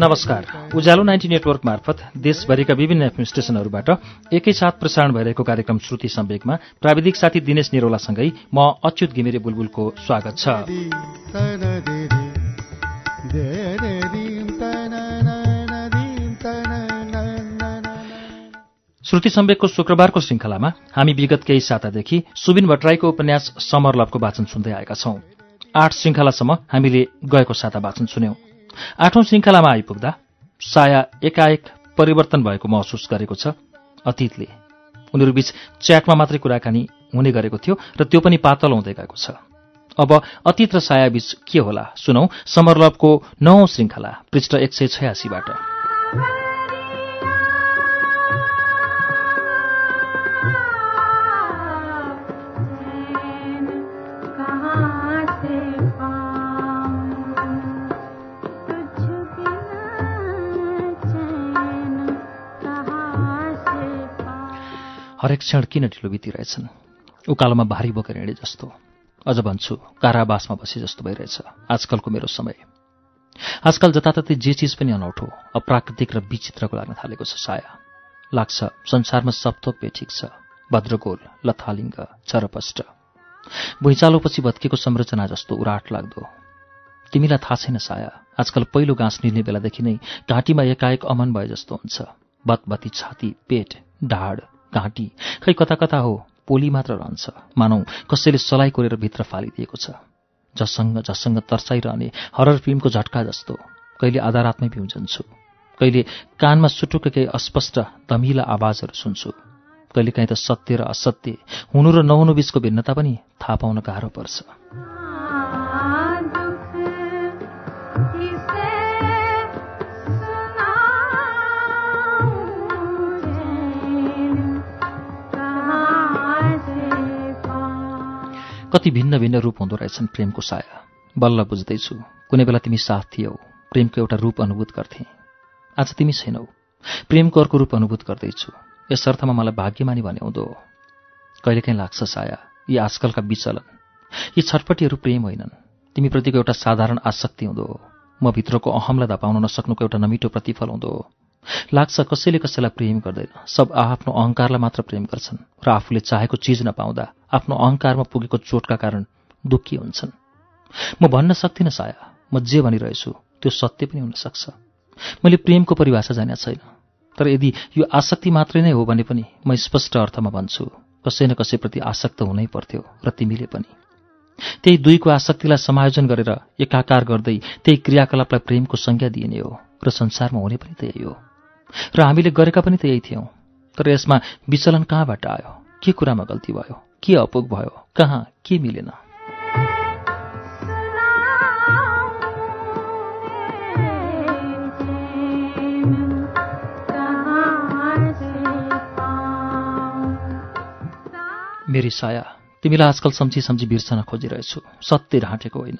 नमस्कार। उज्यालो ninety network मार्फत देशभरिका विभिन्न एफएम स्टेशनहरूबाट एकैसाथ प्रसारण भइरहेको कार्यक्रम श्रुति सम्वेकमा प्राविधिक साथी दिनेश निरौलासँगै म अच्युत घिमिरे बुलबुलको स्वागत छ। श्रुति सम्वेकको शुक्रबारको श्रृङ्खलामा हामी विगत केही सातादेखि सुबिन भट्टराईको उपन्यास समर लभको वाचन सुन्दै आएका छौं। आठ श्रृङ्खलासम्म हामीले गएको साता वाचन सुन्यौं। आठौं श्रृङ्खलामा आइपुग्दा साया एकाएक परिवर्तन भएको महसुस गरेको छ अतीतले। उनीहरूबीच च्याटमा मात्रै कुराकानी हुने गरेको थियो र त्यो पनि पातल हुँदै गएको छ। अब अतीत र सायाबीच के होला? सुनौ समरलभको नौ श्रृङ्खला पृष्ठ एक सय छयासीबाट। हरेक क्षण किन ढिलो बितिरहेछन्? उकालोमा भारी बोकेर हिँडे जस्तो। अझ भन्छु कारावासमा बसे जस्तो भइरहेछ। आजकलको मेरो समय। आजकल जताततै जे चिज पनि अनौठो अप्राकृतिक र विचित्रको लाग्न थालेको छ साया। लाग्छ संसारमा सप्तोक ठिक छ। भद्रगोल लथालिङ्ग चरपष्ट। भुइँचालोपछि भत्किएको संरचना जस्तो उराट लाग्दो। तिमीलाई थाहा छैन साया आजकल पहिलो घाँस निल्ने बेलादेखि नै घाँटीमा एकाएक अमन भए जस्तो हुन्छ। बतबती छाती पेट ढाड। घाँटी। खै कता कता हो पोली मात्र रहन्छ। मानौ कसैले सलाई कोरेर भित्र फालिदिएको छ। जससँग जससँग तर्साइरहने हरर फिल्मको झट्का जस्तो। कहिले आधारात्मै पिउजन्छु कहिले कानमा सुटुक केही अस्पष्ट धमिला आवाजहरू सुन्छु। कहिले काहीँ त सत्य र असत्य हुनु र नहुनु बिचको भिन्नता पनि थाहा पाउन गाह्रो पर्छ। कति भिन्न भिन्न रूप हुँदो रहेछन् प्रेमको साया। बल्ल बुझ्दैछु कुनै बेला तिमी साथ थियौ प्रेमको एउटा रूप अनुभूत गर्थे। आज तिमी छैनौ। प्रेमको अर्को रूप अनुभूत गर्दैछु। यस अर्थमा मलाई भाग्यमानी भने हुँदो। कहिलेकाहीँ लाग्छ साया यी आजकलका विचलन। यी छटपट्टिहरू प्रेम होइनन्। तिमीप्रतिको एउटा साधारण आसक्ति हुँदो। म भित्रको अहमलाई धपाउन नसक्नुको एउटा नमिठो प्रतिफल हुँदो। लाग्छ कसैले कसैलाई प्रेम गर्दैन। सब आफ्नो अहङ्कारलाई मात्र प्रेम गर्छन् र आफूले चाहेको चिज नपाउँदा आफ्नो अहङ्कारमा पुगेको चोटका कारण दुःखी हुन्छन्। म भन्न सक्दिनँ साया। म जे भनिरहेछु त्यो सत्य पनि हुन सक्छ मैले प्रेमको परिभाषा जाने छैन। तर यदि यो आसक्ति मात्रै नै हो भने पनि म स्पष्ट अर्थमा भन्छु कसै न कसैप्रति आसक्त हुनै पर्थ्यो र तिमीले पनि। त्यही दुईको आसक्तिलाई समायोजन गरेर एकाकार गर्दै त्यही क्रियाकलापलाई प्रेमको संज्ञा दिइने हो र संसारमा हुने पनि त्यही हो। र हामीले गरेका पनि त यही थियौँ। तर यसमा विचलन कहाँबाट आयो? के कुरामा गल्ती भयो? के अपुग भयो? कहाँ? के मिलेन? मेरी साया तिमीलाई आजकल सम्झी सम्झी बिर्सन खोजिरहेछु। सत्य ढाँटेको होइन।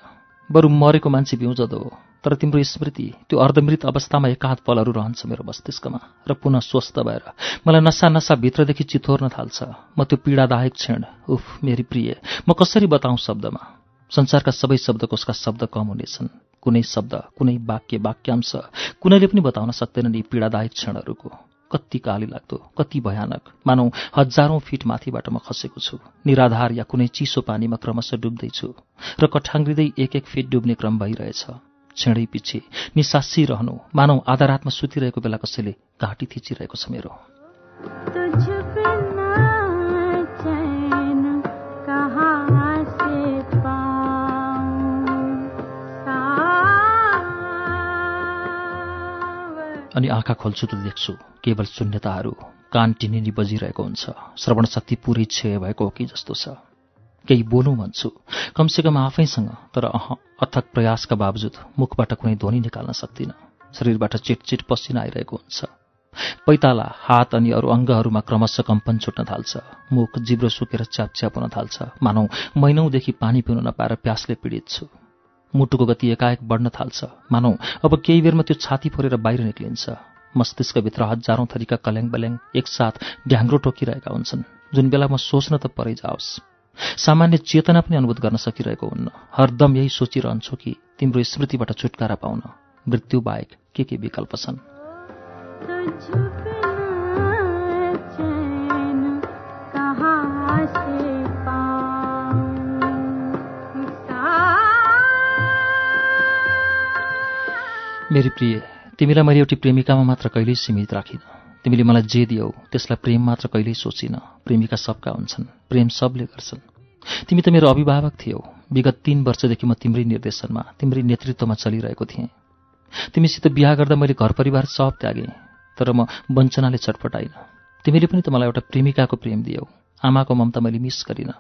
बरु मरेको मान्छे बिउजदो हो तर तिम्रो स्मृति त्यो अर्धमृत अवस्थामा एकाध पलहरू रहन्छ मेरो मस्तिष्कमा र पुनः स्वस्थ भएर। मलाई नसा नसा भित्रदेखि चिथोर्न थाल्छ। म त्यो पीडादायक क्षण उफ मेरी प्रिय म कसरी बताउँ शब्दमा? संसारका सबै शब्दकोशका शब्द कम हुनेछन्। कुनै शब्द कुनै वाक्य वाक्यांश कुनैले पनि बताउन सक्दैनन् यी पीडादायक क्षणहरूको। कति काली लाग्दो कति भयानक। मानौ हजारौं फिट माथिबाट म खसेको छु। निराधार या कुनै चिसो पानीमा क्रमशः डुब्दैछु। र कठाङ्ग्रिँदै एक एक फिट डुब्ने क्रम भइरहेछ। छेडै पछि निसासी रहनु। मानौ आधा रातमा सुतिरहेको बेला कसैले घाँटी थिचिरहेको छ मेरो। अनि आँखा खोल्छु त देख्छु। केवल शून्यताहरू। कान टिनिनी बजिरहेको हुन्छ। श्रवण शक्ति पुरै क्षय भएको हो कि जस्तो छ। केही बोलौँ भन्छु। कमसेकम आफैसँग तर अह अथक प्रयासका बावजुद मुखबाट कुनै ध्वनि निकाल्न सक्दिनँ। शरीरबाट चिटचिट पसिना आइरहेको हुन्छ। पैताला हात अनि अरू अङ्गहरूमा क्रमशः कम्पन छुट्न थाल्छ। मुख जिब्रो सुकेर च्यापच्याप हुन थाल्छ। मानौ महिनौदेखि पानी पिउन नपाएर प्यासले पीडित छु। मुटुको गति एकाएक बढ्न थाल्छ। मानौ अब केही बेरमा त्यो छाती फोरेर बाहिर निक्लिन्छ। मस्तिष्कभित्र हजारौं थरीका कल्याङ बल्याङ एकसाथ ढ्याङ्ग्रो टोकिरहेका हुन्छन् जुन बेला म सोच्न त परै जाओस्। सामान्य चेतना पनि अनुभूत गर्न सकिरहेको हुन्न। हरदम यही सोचिरहन्छु कि तिम्रो स्मृतिबाट छुटकारा पाउन मृत्यु बाहेक के के विकल्प छन्। मेरी प्रिय तिमीलाई मैले एउटी प्रेमिकामा मात्र कहिल्यै सीमित राखिनँ। तिमीले मलाई जे दियौ त्यसलाई प्रेम मात्र कहिल्यै सोचिन। प्रेमिका सबका हुन्छन् प्रेम सबले गर्छन्। तिमी त मेरो अभिभावक थियौ। विगत तीन वर्षदेखि म तिम्रै निर्देशनमा तिम्रै नेतृत्वमा चलिरहेको थिएँ। तिमीसित बिहा गर्दा मैले घर परिवार सब त्यागेँ तर म वञ्चनाले छटपटाइन तिमीले पनि त मलाई एउटा प्रेमिकाको प्रेम दियौ। आमाको ममता मैले मिस गरिनँ।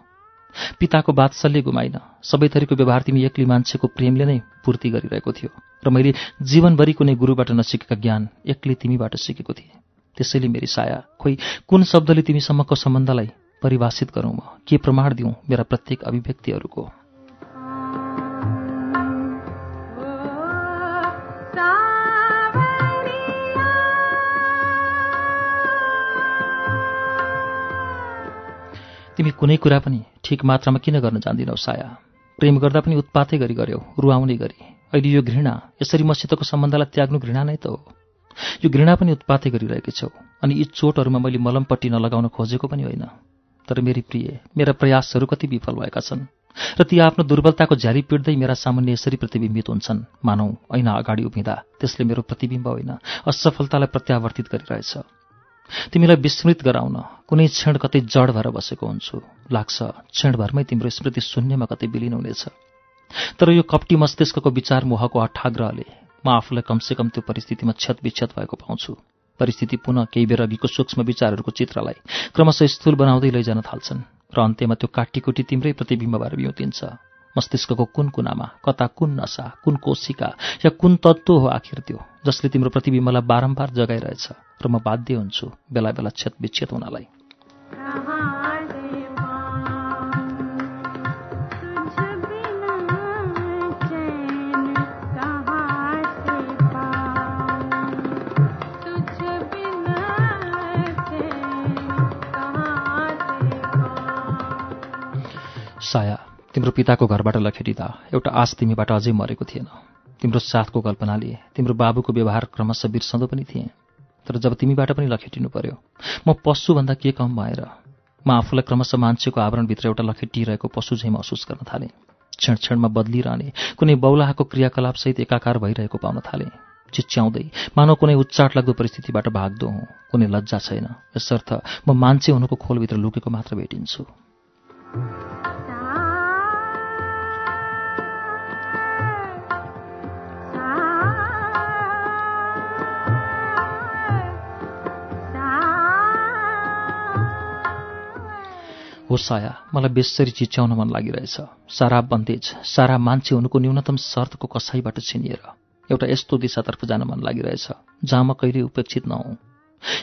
पिताको बात्सल्य गुमाइन। सबै थरीको व्यवहार तिमी एक्लै मान्छेको प्रेमले नै पूर्ति गरिरहेको थियो। र मैले जीवनभरि कुनै गुरुबाट नसिकेका ज्ञान एक्लै तिमीबाट सिकेको थिएँ। त्यसैले मेरी साया खोइ कुन शब्दले तिमीसम्मको सम्बन्धलाई परिभाषित गरौँ म? के प्रमाण दिउँ मेरा प्रत्येक अभिव्यक्तिहरूको? तिमी कुनै कुरा पनि ठिक मात्रामा किन गर्न जान्दिनौ साया? प्रेम गर्दा पनि उत्पातै गरी गर्यौ रुवाउने गरी। अहिले यो घृणा यसरी मसितको सम्बन्धलाई त्याग्नु घृणा नै त हो। यो घृणा पनि उत्पातै गरिरहेकी छौ अनि यी चोटहरूमा मैले मलमपट्टि नलगाउन खोजेको पनि होइन। तर मेरी प्रिय मेरा प्रयासहरू कति विफल भएका छन् र ती आफ्नो दुर्बलताको झ्याली पिट्दै मेरा सामान्य यसरी प्रतिबिम्बित हुन्छन्। मानौ ऐना अगाडि उभिँदा त्यसले मेरो प्रतिबिम्ब होइन असफलतालाई प्रत्यावर्तित गरिरहेछ। तिमीलाई विस्मृत गराउन कुनै क्षण कतै जड भएर बसेको हुन्छु। लाग्छ क्षणभरमै तिम्रो स्मृति शून्यमा कतै विलिन हुनेछ। तर यो कप्टी मस्तिष्कको विचार मोहको अठाग्रहले म आफूलाई कमसेकम त्यो परिस्थितिमा क्षत विक्षत भएको पाउँछु। परिस्थिति पुनः केही बेर अघिको सूक्ष्म विचारहरूको चित्रलाई क्रमशः स्थूल बनाउँदै लैजान थाल्छन् र अन्त्यमा त्यो काटीकुटी तिम्रै प्रतिबिम्ब भएर बिउतिन्छ। मस्तिष्कको कुन कुनामा कता कुन नसा कुन कोशिका या कुन तत्त्व हो आखिर त्यो जसले तिम्रो प्रतिबिम्बलाई बारम्बार जगाइरहेछ र म बाध्य हुन्छु बेला बेला क्षत विच्छेद हुनलाई। साया तिम्रो पिताको घरबाट लखेटिँदा एउटा आश तिमीबाट अझै मरेको थिएन। तिम्रो साथको कल्पनाले तिम्रो बाबुको व्यवहार क्रमशः बिर्सँदो पनि थिएँ। तर जब तिमीबाट पनि लखेटिनु पर्यो म पशुभन्दा के कम भएर म आफूलाई क्रमशः मान्छेको आवरणभित्र एउटा लखेटिरहेको पशु झैँ महसुस गर्न थालेँ। क्षण क्षणमा बदलिरहने कुनै बौलाहाको क्रियाकलापसहित एकाकार भइरहेको पाउन थालेँ। चिच्याउँदै मानव कुनै उच्चाट लाग्दो परिस्थितिबाट भाग्दो हुँ कुनै लज्जा छैन। यसर्थ म मान्छे हुनुको खोलभित्र लुकेको मात्र भेटिन्छु। हो साया मलाई बेसरी चिच्याउन मन लागिरहेछ। सारा बन्देज सारा मान्छे हुनुको न्यूनतम शर्तको कसाईबाट छिनिएर। एउटा यस्तो दिशातर्फ जान मन लागिरहेछ जहाँ म कहिले उपेक्षित नहौँ।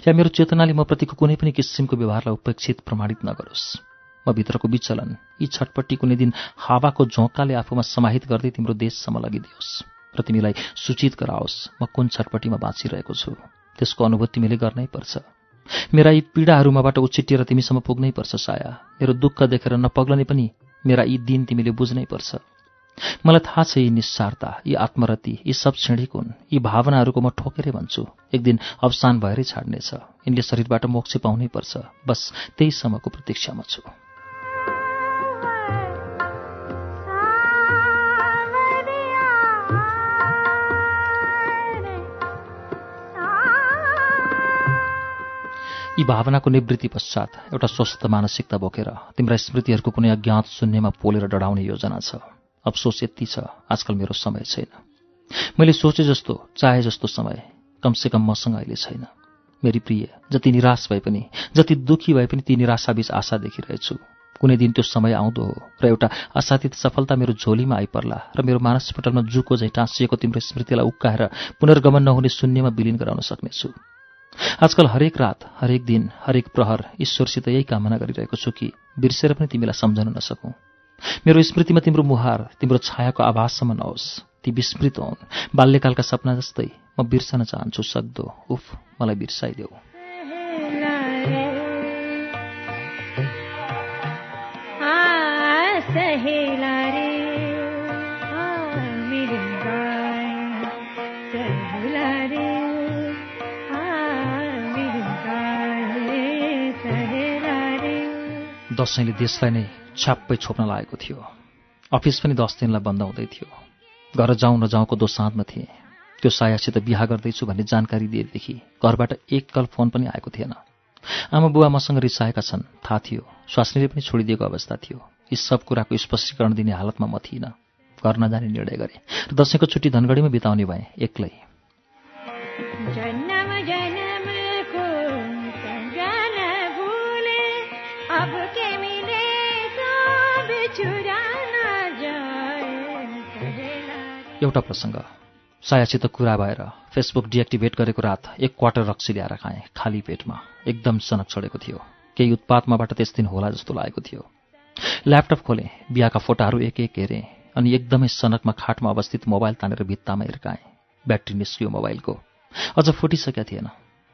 या मेरो चेतनाले म प्रतिको कुनै पनि किसिमको व्यवहारलाई उपेक्षित प्रमाणित नगरोस्। म भित्रको विचलन यी छटपट्टि कुनै दिन हावाको झोकाले आफूमा समाहित गर्दै तिम्रो देशसम्म लगिदियोस् र तिमीलाई सूचित गराओस् म कुन छटपट्टिमा बाँचिरहेको छु। त्यसको अनुभूति तिमीले गर्नै पर्छ। मेरा यी पीडाहरूमाबाट उछिटिएर तिमीसम्म पुग्नै पर्छ साया। मेरो दुःख देखेर नपग्लने पनि मेरा यी दिन तिमीले बुझ्नै पर्छ। मलाई थाहा छ यी निस्सारता यी आत्मरति यी सब क्षणिक हुन्। यी भावनाहरूको म ठोकेरै भन्छु। एक दिन अवसान भएरै छाड्नेछ। यिनले शरीरबाट मोक्ष पाउनै पर्छ। बस त्यही समयको प्रतीक्षामा छु। यी भावनाको निवृत्ति पश्चात एउटा स्वस्थ मानसिकता बोकेर तिम्रा स्मृतिहरूको कुनै अज्ञात शून्यमा पोलेर डढाउने योजना छ। अफसोस यति छ आजकल मेरो समय छैन। मैले सोचे जस्तो चाहे जस्तो समय कमसेकम मसँग अहिले छैन। मेरी प्रिय जति निराश भए पनि जति दुःखी भए पनि ती निराशाबीच आशा देखिरहेछु। कुनै दिन त्यो समय आउँदो हो र एउटा असाधित सफलता मेरो झोलीमा आइपर्ला र मेरो मानसपटलमा जुको झैँ टाँसिएको तिम्रो स्मृतिलाई उक्काएर पुनर्गमन नहुने शून्यमा विलिन गराउन सक्नेछु। आजकल हरेक रात हरेक दिन हरेक प्रहर ईश्वरसित यही कामना गरिरहेको छु कि बिर्सेर पनि तिमीलाई सम्झन नसकौँ। मेरो स्मृतिमा तिम्रो मुहार तिम्रो छायाको आभाससम्म नहोस्। ती विस्मृत हुन्। बाल्यकालका सपना जस्तै म बिर्सन चाहन्छु सक्दो। उफ मलाई बिर्साइदेऊ। दसैँले देशलाई नै छ्याप्पै छोप्न लागेको थियो। अफिस पनि दस दिनलाई बन्द हुँदै थियो। घर जाउँ नजाउँको दोसाँधमा थिएँ। त्यो सायासित बिहा गर्दैछु भन्ने जानकारी दिएदेखि घरबाट एक कल फोन पनि आएको थिएन। आमा बुवा मसँग रिसाएका छन्। थाहा थियो। स्वास्नीले पनि छोडिदिएको अवस्था थियो। यी सब कुराको स्पष्टीकरण दिने हालतमा म थिइनँ। घर नजाने निर्णय गरेँ। र दसैँको छुट्टी धनगढीमा बिताउने भएँ। एक्लै। एउटा प्रसङ्ग। सायासित कुरा भएर फेसबुक डिएक्टिभेट गरेको रात एक क्वार्टर रक्सी ल्याएर खाएँ खाली पेटमा। एकदम सनक चढेको थियो। केही उत्पातमाबाट त्यस दिन होला जस्तो लागेको थियो। ल्यापटप खोलेँ बिहाका फोटाहरू एक एक हेरेँ अनि एकदमै सनकमा खाटमा अवस्थित मोबाइल तानेर भित्तामा हिर्काएँ। ब्याट्री निस्कियो मोबाइलको। अझ फुटिसकेका थिएन।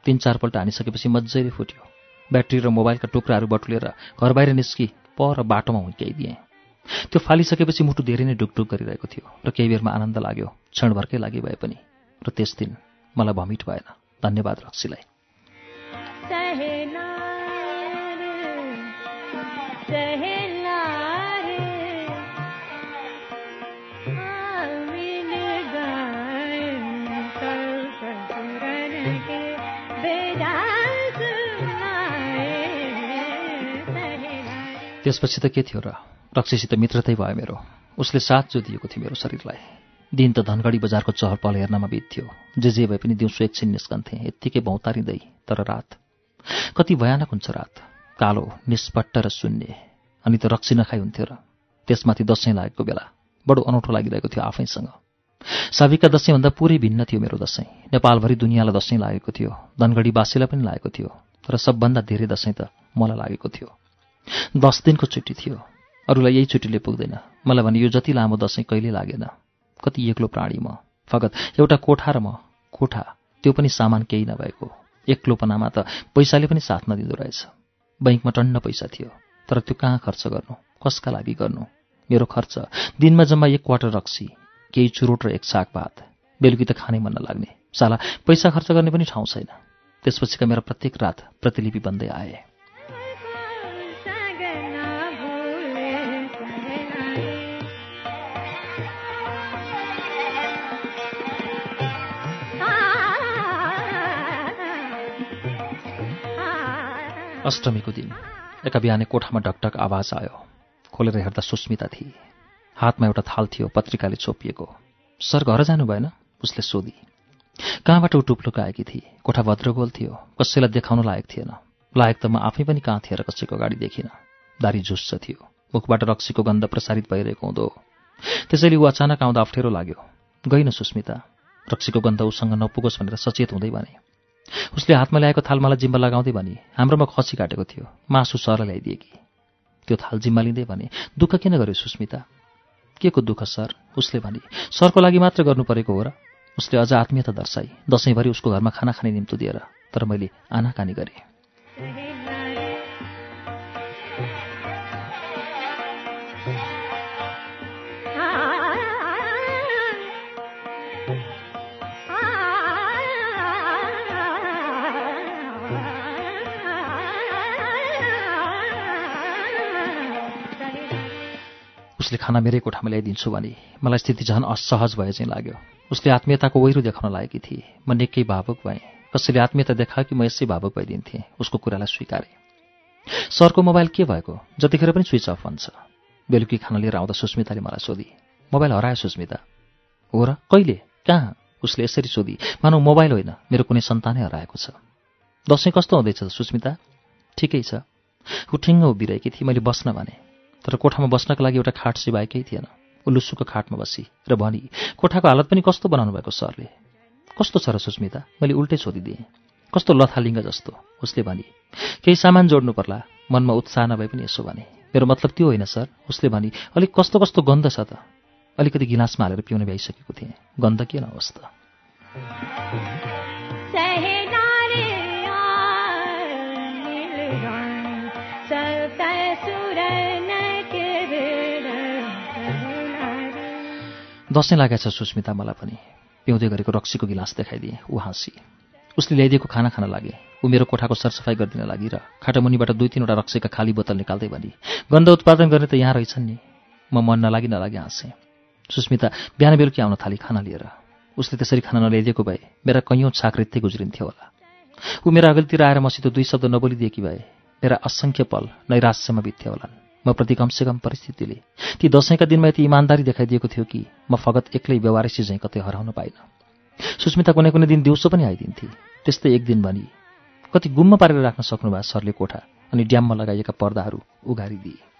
तिन चारपल्ट हानिसकेपछि मजाले फुट्यो। ब्याट्री र मोबाइलका टुक्राहरू बटुलेर घर बाहिर निस्की पर बाटोमा हुर्क्याइदिएँ त्यो फालिसकेपछि मुटु धेरै नै डुकडुक गरिरहेको थियो र केही बेरमा आनन्द लाग्यो क्षणभरकै लागि भए पनि। र त्यस दिन मलाई भमिट भएन। धन्यवाद रक्सीलाई। त्यसपछि त के थियो र? रक्सीसित मित्रतै भयो मेरो। उसले साथ जो दिएको थियो मेरो शरीरलाई। दिन त धनगढी बजारको चहल पहल हेर्नमा बित्थ्यो। जे जे भए पनि दिउँसो एकछिन निस्कन्थे यत्तिकै भौतारिँदै तर रात। कति भयानक हुन्छ रात। कालो निष्पट्ट र शून्य। अनि त रक्सी नखाइ हुन्थ्यो र त्यसमाथि दसैँ लागेको बेला। बडो अनौठो लागिरहेको थियो आफैसँग। साविकका दसैँभन्दा पुरै भिन्न थियो मेरो दसैँ। नेपालभरि दुनियाँलाई दसैँ लागेको थियो। धनगढीवासीलाई पनि लागेको थियो। तर सबभन्दा धेरै दसैँ त मलाई लागेको थियो। दस दिनको छुट्टी थियो। अरूलाई यही छुट्टीले पुग्दैन। मलाई भने यो जति लामो दसैँ कहिले लागेन? कति एक्लो प्राणी म? फगत एउटा कोठा र म। कोठा? त्यो पनि सामान केही नभएको। एक्लोपनामा त पैसाले पनि साथ नदिँदो रहेछ। बैङ्कमा टन्न पैसा थियो। तर त्यो कहाँ खर्च गर्नु? कसका लागि गर्नु? मेरो खर्च। दिनमा जम्मा एक क्वार्टर रक्सी केही चुरोट र एक साग भात। बेलुकी त खानै मन नलाग्ने। साला पैसा खर्च गर्ने पनि ठाउँ छैन। त्यसपछिका मेरा प्रत्येक रात प्रतिलिपि बन्दै आए। अष्टमीको दिन। एका बिहानै कोठामा ढकढक आवाज आयो। खोलेर हेर्दा सुस्मिता थिए। हातमा एउटा थाल थियो पत्रिकाले छोपिएको। सर घर जानु भएन? उसले सोधी। कहाँबाट ऊ टुप्लुक आएकी थिए? कोठा भद्रगोल थियो? कसैलाई देखाउन लायक थिएन। लायक त म आफै पनि कहाँ थिएर कसैको गाडी देखिनँ। दारी झुस्स थियो। मुखबाट रक्सीको गन्ध प्रसारित भइरहेको हुँदो। त्यसैले ऊ अचानक आउँदा अप्ठ्यारो लाग्यो। गइन सुस्मिता। रक्सीको गन्ध उसँग नपुगोस् भनेर सचेत हुँदै भने। उसले हातमा ल्याएको थाल मलाई जिम्मा लगाउँदै भने हाम्रोमा खसी काटेको थियो। मासु सर ल्याइदिए कि? त्यो थाल जिम्मा लिँदै भने दुःख किन गर्यो सुस्मिता? के को दुःख सर? उसले भने सरको लागि मात्र गर्नु परेको हो र। उसले अझ आत्मीयता दर्शाई दसैँभरि उसको घरमा खाना खाने निम्तो दिएर तर मैले आनाकानी गरेँ। उसले खाना मेरै कोठामा ल्याइदिन्छु भने मलाई स्थिति झन् असहज भए चाहिँ लाग्यो। उसले आत्मीयताको वहिरो देखाउन लागेकी थिए। म निकै भावुक भएँ। कसैले आत्मीयता देखायो कि म यसै भावुक भइदिन्थेँ उसको कुरालाई स्वीकारेँ। सरको मोबाइल के भएको? जतिखेर पनि स्विच अफ हुन्छ। बेलुकी खाना लिएर आउँदा सुस्मिताले मलाई सोधी मोबाइल हरायो सुस्मिता। हो र? कहिले? कहाँ? उसले यसरी सोधी मानौ मोबाइल होइन मेरो कुनै सन्तानै हराएको छ। दसैँ कस्तो हुँदैछ सुस्मिता? ठिकै छ। ठिङ्ग उभिरहेकी थिए मैले बस्न भने। तर कोठामा बस्नका लागि एउटा खाट सिवाएकै थिएन। ऊ लुसुको खाटमा बसी र भनी कोठाको हालत पनि कस्तो बनाउनु भएको सरले? कस्तो छ र सुस्मिता? मैले उल्टै सोधिदिएँ। कस्तो लथालिङ्ग जस्तो? उसले भनी केही सामान जोड्नु पर्ला। मनमा उत्साह नभए पनि यसो भने। मेरो मतलब त्यो होइन सर उसले भनी अलिक कस्तो कस्तो गन्ध छ त। अलिकति गिलासमा हालेर पिउन भ्याइसकेको थिएँ। गन्ध के नहोस् त? दसैँ लागेछ सुस्मिता मलाई पनि। पिउँदै गरेको रक्सीको गिलास देखाइदिएँ ऊ हाँसी। उसले ल्याइदिएको खाना खान लागे। ऊ मेरो कोठाको सरसफाइ गरिदिन लागि र खाटामुनिबाट दुई तिनवटा रक्सीका खाली बोतल निकाल्दै भने गन्ध उत्पादन गर्ने त यहाँ रहेछन् नि। म मन नलागि नलागि हाँसेँ। सुस्मिता बिहान बेलुकी आउन थाली खाना लिएर उसले त्यसरी खाना नल्याइदिएको भए मेरा कैयौँ छाक गुज्रिन्थ्यो होला। ऊ मेरो अगलतिर आएर मसित दुई शब्द नबोलिदिएकी भए मेरा असङ्ख्य पल नैराश्यमा बित्थे होलान्। म प्रति कमसेकम परिस्थितिले ती दसैँका दिनमा यति इमान्दारी देखाइदिएको थियो कि म फगत एक्लै व्यवहारिसी झैँ कतै हराउन पाइनँ। सुस्मिता कुनै कुनै दिन दिउँसो पनि आइदिन्थे। त्यस्तै एक दिन भनी कति गुम्म पारेर राख्न सक्नुभयो सरले कोठा अनि ड्याममा लगाइएका पर्दाहरू उघारिदिए।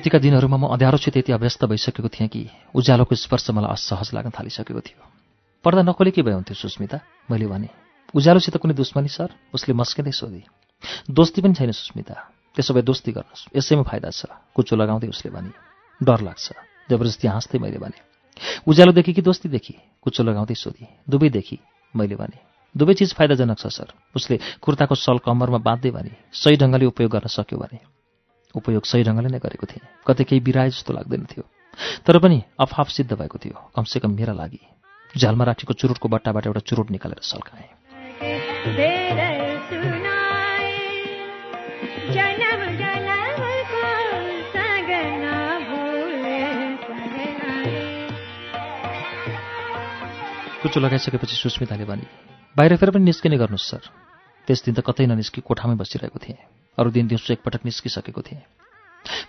यतिका दिनहरूमा म अँध्यारोसित यति अभ्यस्त भइसकेको थिएँ कि उज्यालोको स्पर्श मलाई असहज लाग्न थालिसकेको थियो। पर्दा नखोलेकै भए हुन्थ्यो सुस्मिता। मैले भने उज्यालोसित कुनै दुश्मनी सर? उसले मस्किँदै सोधे। दोस्ती पनि छैन सुस्मिता। त्यसो भए दोस्ती गर्नुहोस्। यसैमा फाइदा छ। कुचो लगाउँदै उसले भने डर लाग्छ। जबरजस्ती हाँस्दै मैले भने उज्यालोदेखि कि दोस्तीदेखि कुचो लगाउँदै सोधी दुवैदेखि मैले भने दुवै चिज फाइदाजनक छ सर। उसले कुर्ताको सल कम्मरमा बाँध्दै भने सही ढङ्गले उपयोग गर्न सक्यो भने उपयोग सही ढङ्गले नै गरेको थिएँ। कतै केही बिराए जस्तो लाग्दैन थियो। तर पनि अफाफ सिद्ध भएको थियो। कमसेकम मेरा लागि। झ्यालमा राखेको चुरोटको बट्टाबाट एउटा चुरोट निकालेर सल्काएँ। कुचो लगाइसकेपछि सुस्मिताले भने बाहिर फेर पनि निस्किने गर्नुहोस् सर। त्यस दिन त कतै ननिस्कि कोठामै बसिरहेको थिएँ। अरू दिन दिउँसो एकपटक निस्किसकेको थिएँ।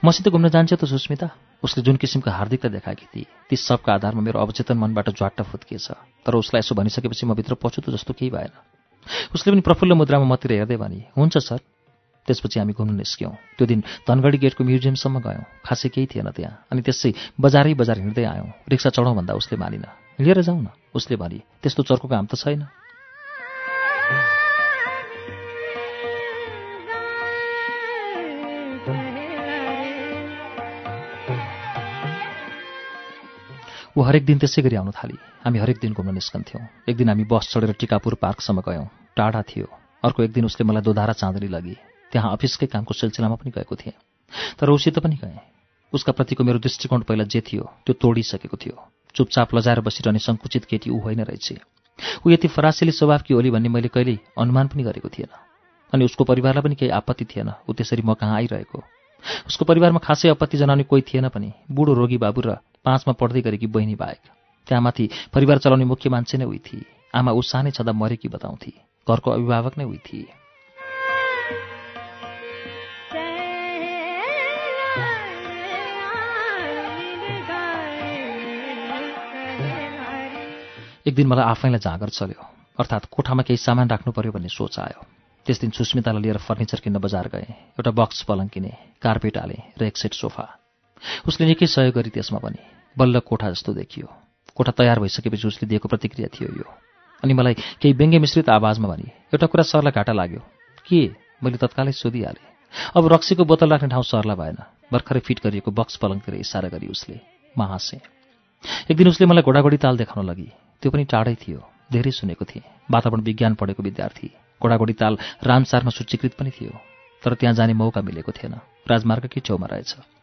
मसित घुम्न जान्छ त सुस्मिता। उसले जुन किसिमको हार्दिकता देखाएकी थिए ती सबका आधारमा मेरो अवचेतन मनबाट ज्वाट्ट फुत्किएछ। तर उसलाई यसो भनिसकेपछि म भित्र पछुतो जस्तो केही भएन। उसले पनि प्रफुल्ल मुद्रामा मतिर हेर्दै भने हुन्छ सर। त्यसपछि हामी घुम्न निस्क्यौँ। त्यो दिन धनगढी गेटको म्युजियमसम्म गयौँ। खासै केही थिएन त्यहाँ। अनि त्यसै बजारै बजार हिँड्दै आयौँ। रिक्सा चढौँ भन्दा उसले मानिन। हिँडेर जाउँ न उसले भने त्यस्तो चर्को काम त छैन। ऊ हरेक दिन त्यसै गरी आउन थाली। हामी हरेक दिन घुम्न निस्कन्थ्यौँ। एक दिन हामी बस चढेर टिकापुर पार्कसम्म गयौँ। टाढा थियो। अर्को एक दिन उसले मलाई दोधारा चाँदनी लगे। त्यहाँ अफिसकै कामको सिलसिलामा पनि गएको थिएँ। तर उसित पनि गएँ। उसका प्रतिको मेरो दृष्टिकोण पहिला जे थियो त्यो तोडिसकेको थियो। चुपचाप लजाएर बसिरहने सङ्कुचित केटी ऊ होइन रहेछ। ऊ यति फरासिली स्वभावकी होली भन्ने मैले कहिल्यै अनुमान पनि गरेको थिएन। अनि उसको परिवारलाई पनि केही आपत्ति थिएन। ऊ त्यसरी म कहाँ आइरहेको? उसको परिवारमा खासै आपत्ति जनाउने कोही थिएन पनि। बुढो रोगी बाबु र पाँचमा पढ्दै गरेकी बहिनी बाहेक त्यहाँमाथि परिवार चलाउने मुख्य मान्छे नै उही थिए। आमा ऊ सानै छँदा मरेकी बताउँथे। घरको अभिभावक नै उही थिए। एक दिन मलाई आफैलाई जाँगर चल्यो। अर्थात् कोठामा केही सामान राख्नु पर्यो भन्ने सोच आयो। त्यस दिन सुस्मितालाई लिएर फर्निचर किन्न बजार गएँ। एउटा बक्स पलङ किने कार्पेट हालेँ र एक सेट सोफा। उसले निकै सहयोग गरी त्यसमा पनि बल्ल कोठा जस्तो देखियो। कोठा तयार भइसकेपछि उसले दिएको प्रतिक्रिया थियो यो। अनि मलाई केही व्यङ्ग्य मिश्रित आवाजमा भने एउटा कुरा सरलाई घाटा लाग्यो। के? मैले तत्कालै सोधिहालेँ। अब रक्सीको बोतल राख्ने ठाउँ सरलाई भएन। भर्खरै फिट गरिएको बक्स पलङतिर इसारा गरी उसले म हाँसेँ एक दिन उसले मलाई घोडाघोडी ताल देखाउन लगी। त्यो पनि टाढै थियो। धेरै सुनेको थिएँ। वातावरण विज्ञान पढेको विद्यार्थी। घोडाघोडी ताल रामसारमा सूचीकृत पनि थियो। तर त्यहाँ जाने मौका मिलेको थिएन। राजमार्गकै छेउमा रहेछ।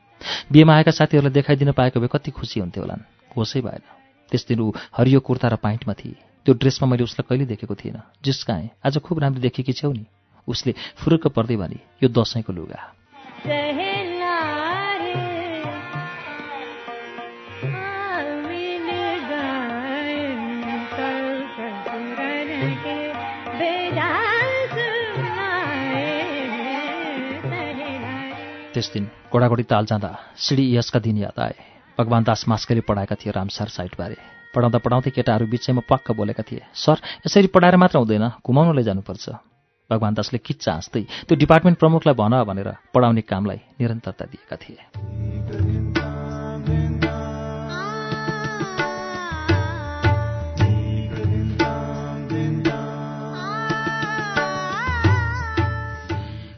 बिहेमा आएका साथीहरूलाई देखाइदिन पाएको भए कति खुसी हुन्थ्यो होलान्। होसै भएन। त्यस दिन ऊ हरियो कुर्ता र पाइन्टमा थिए। त्यो ड्रेसमा मैले उसलाई कहिले देखेको थिइनँ जिस्काएँ आज खुब राम्रो देखेकी छेउ नि। उसले फुरुक्क पर्दै भने यो दसैँको लुगा। त्यस दिन घोडाघोडी ताल जाँदा सिडी यसका दिन याद आए। भगवान् दास मास्करी पढाएका थिए रामसार साइटबारे पढाउँदा पढाउँदै केटाहरू बिचैमा पक्क बोलेका थिए सर यसरी पढाएर मात्र हुँदैन घुमाउन लैजानुपर्छ भगवान् दासले किच्चा हाँस्दै त्यो डिपार्टमेन्ट प्रमुखलाई भन भनेर पढाउने कामलाई निरन्तरता दिएका थिए।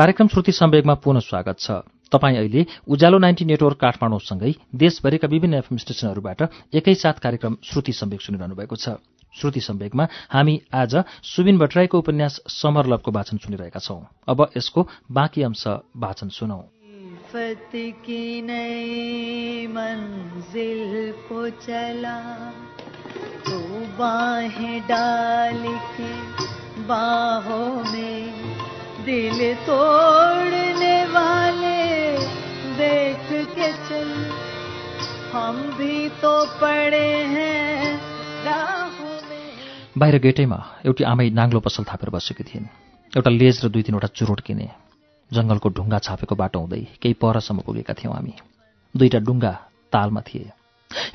कार्यक्रम श्रुति सम्वेगमा पुनः स्वागत छ। तपाईँ अहिले उज्यालो नाइन्टी नेटवर्क काठमाडौँसँगै देशभरिका विभिन्न एफएम स्टेशनहरूबाट एकैसाथ कार्यक्रम श्रुति सम्वेग सुनिरहनु भएको छ। श्रुति सम्वेगमा हामी आज सुबिन भट्टराईको उपन्यास समरलभको वाचन सुनिरहेका छौं। अब यसको बाँकी अंश वाचन सुनौ। बाहों में दिल तोड़ने वाले देख के चल। हम भी तो पड़े हैं बाहिर गेटैमा एउटी आमै नाङ्लो पसल थापेर बसेकी थिइन्। एउटा लेज र दुई तिनवटा चुरोट किने। जङ्गलको ढुङ्गा छापेको बाटो हुँदै केही परसम्म पुगेका थियौँ हामी। दुईटा डुङ्गा तालमा थिए।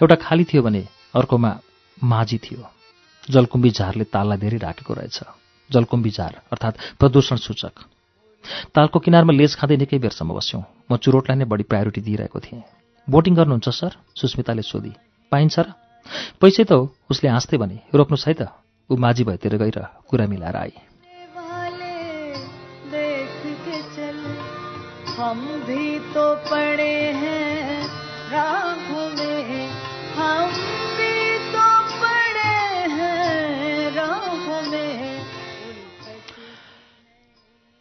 एउटा खाली थियो भने अर्कोमा माझी थियो। जलकुम्बी झारले ताललाई धेरै राखेको रहेछ। जलकुम्बी झार अर्थात् प्रदूषण सूचक। तालको किनारमा लेज खाँदै निकै बेरसम्म बस्यौँ। म चुरोटलाई नै बढी प्रायोरिटी दिइरहेको थिएँ। बोटिङ गर्नुहुन्छ सर? सुस्मिताले सोधी। पाइन्छ र पैसै त हो उसले हाँस्दै भने। रोक्नुहोस् है त? ऊ माझी भएतिर गएर कुरा मिलाएर आई हम भी तो पड़े हैं।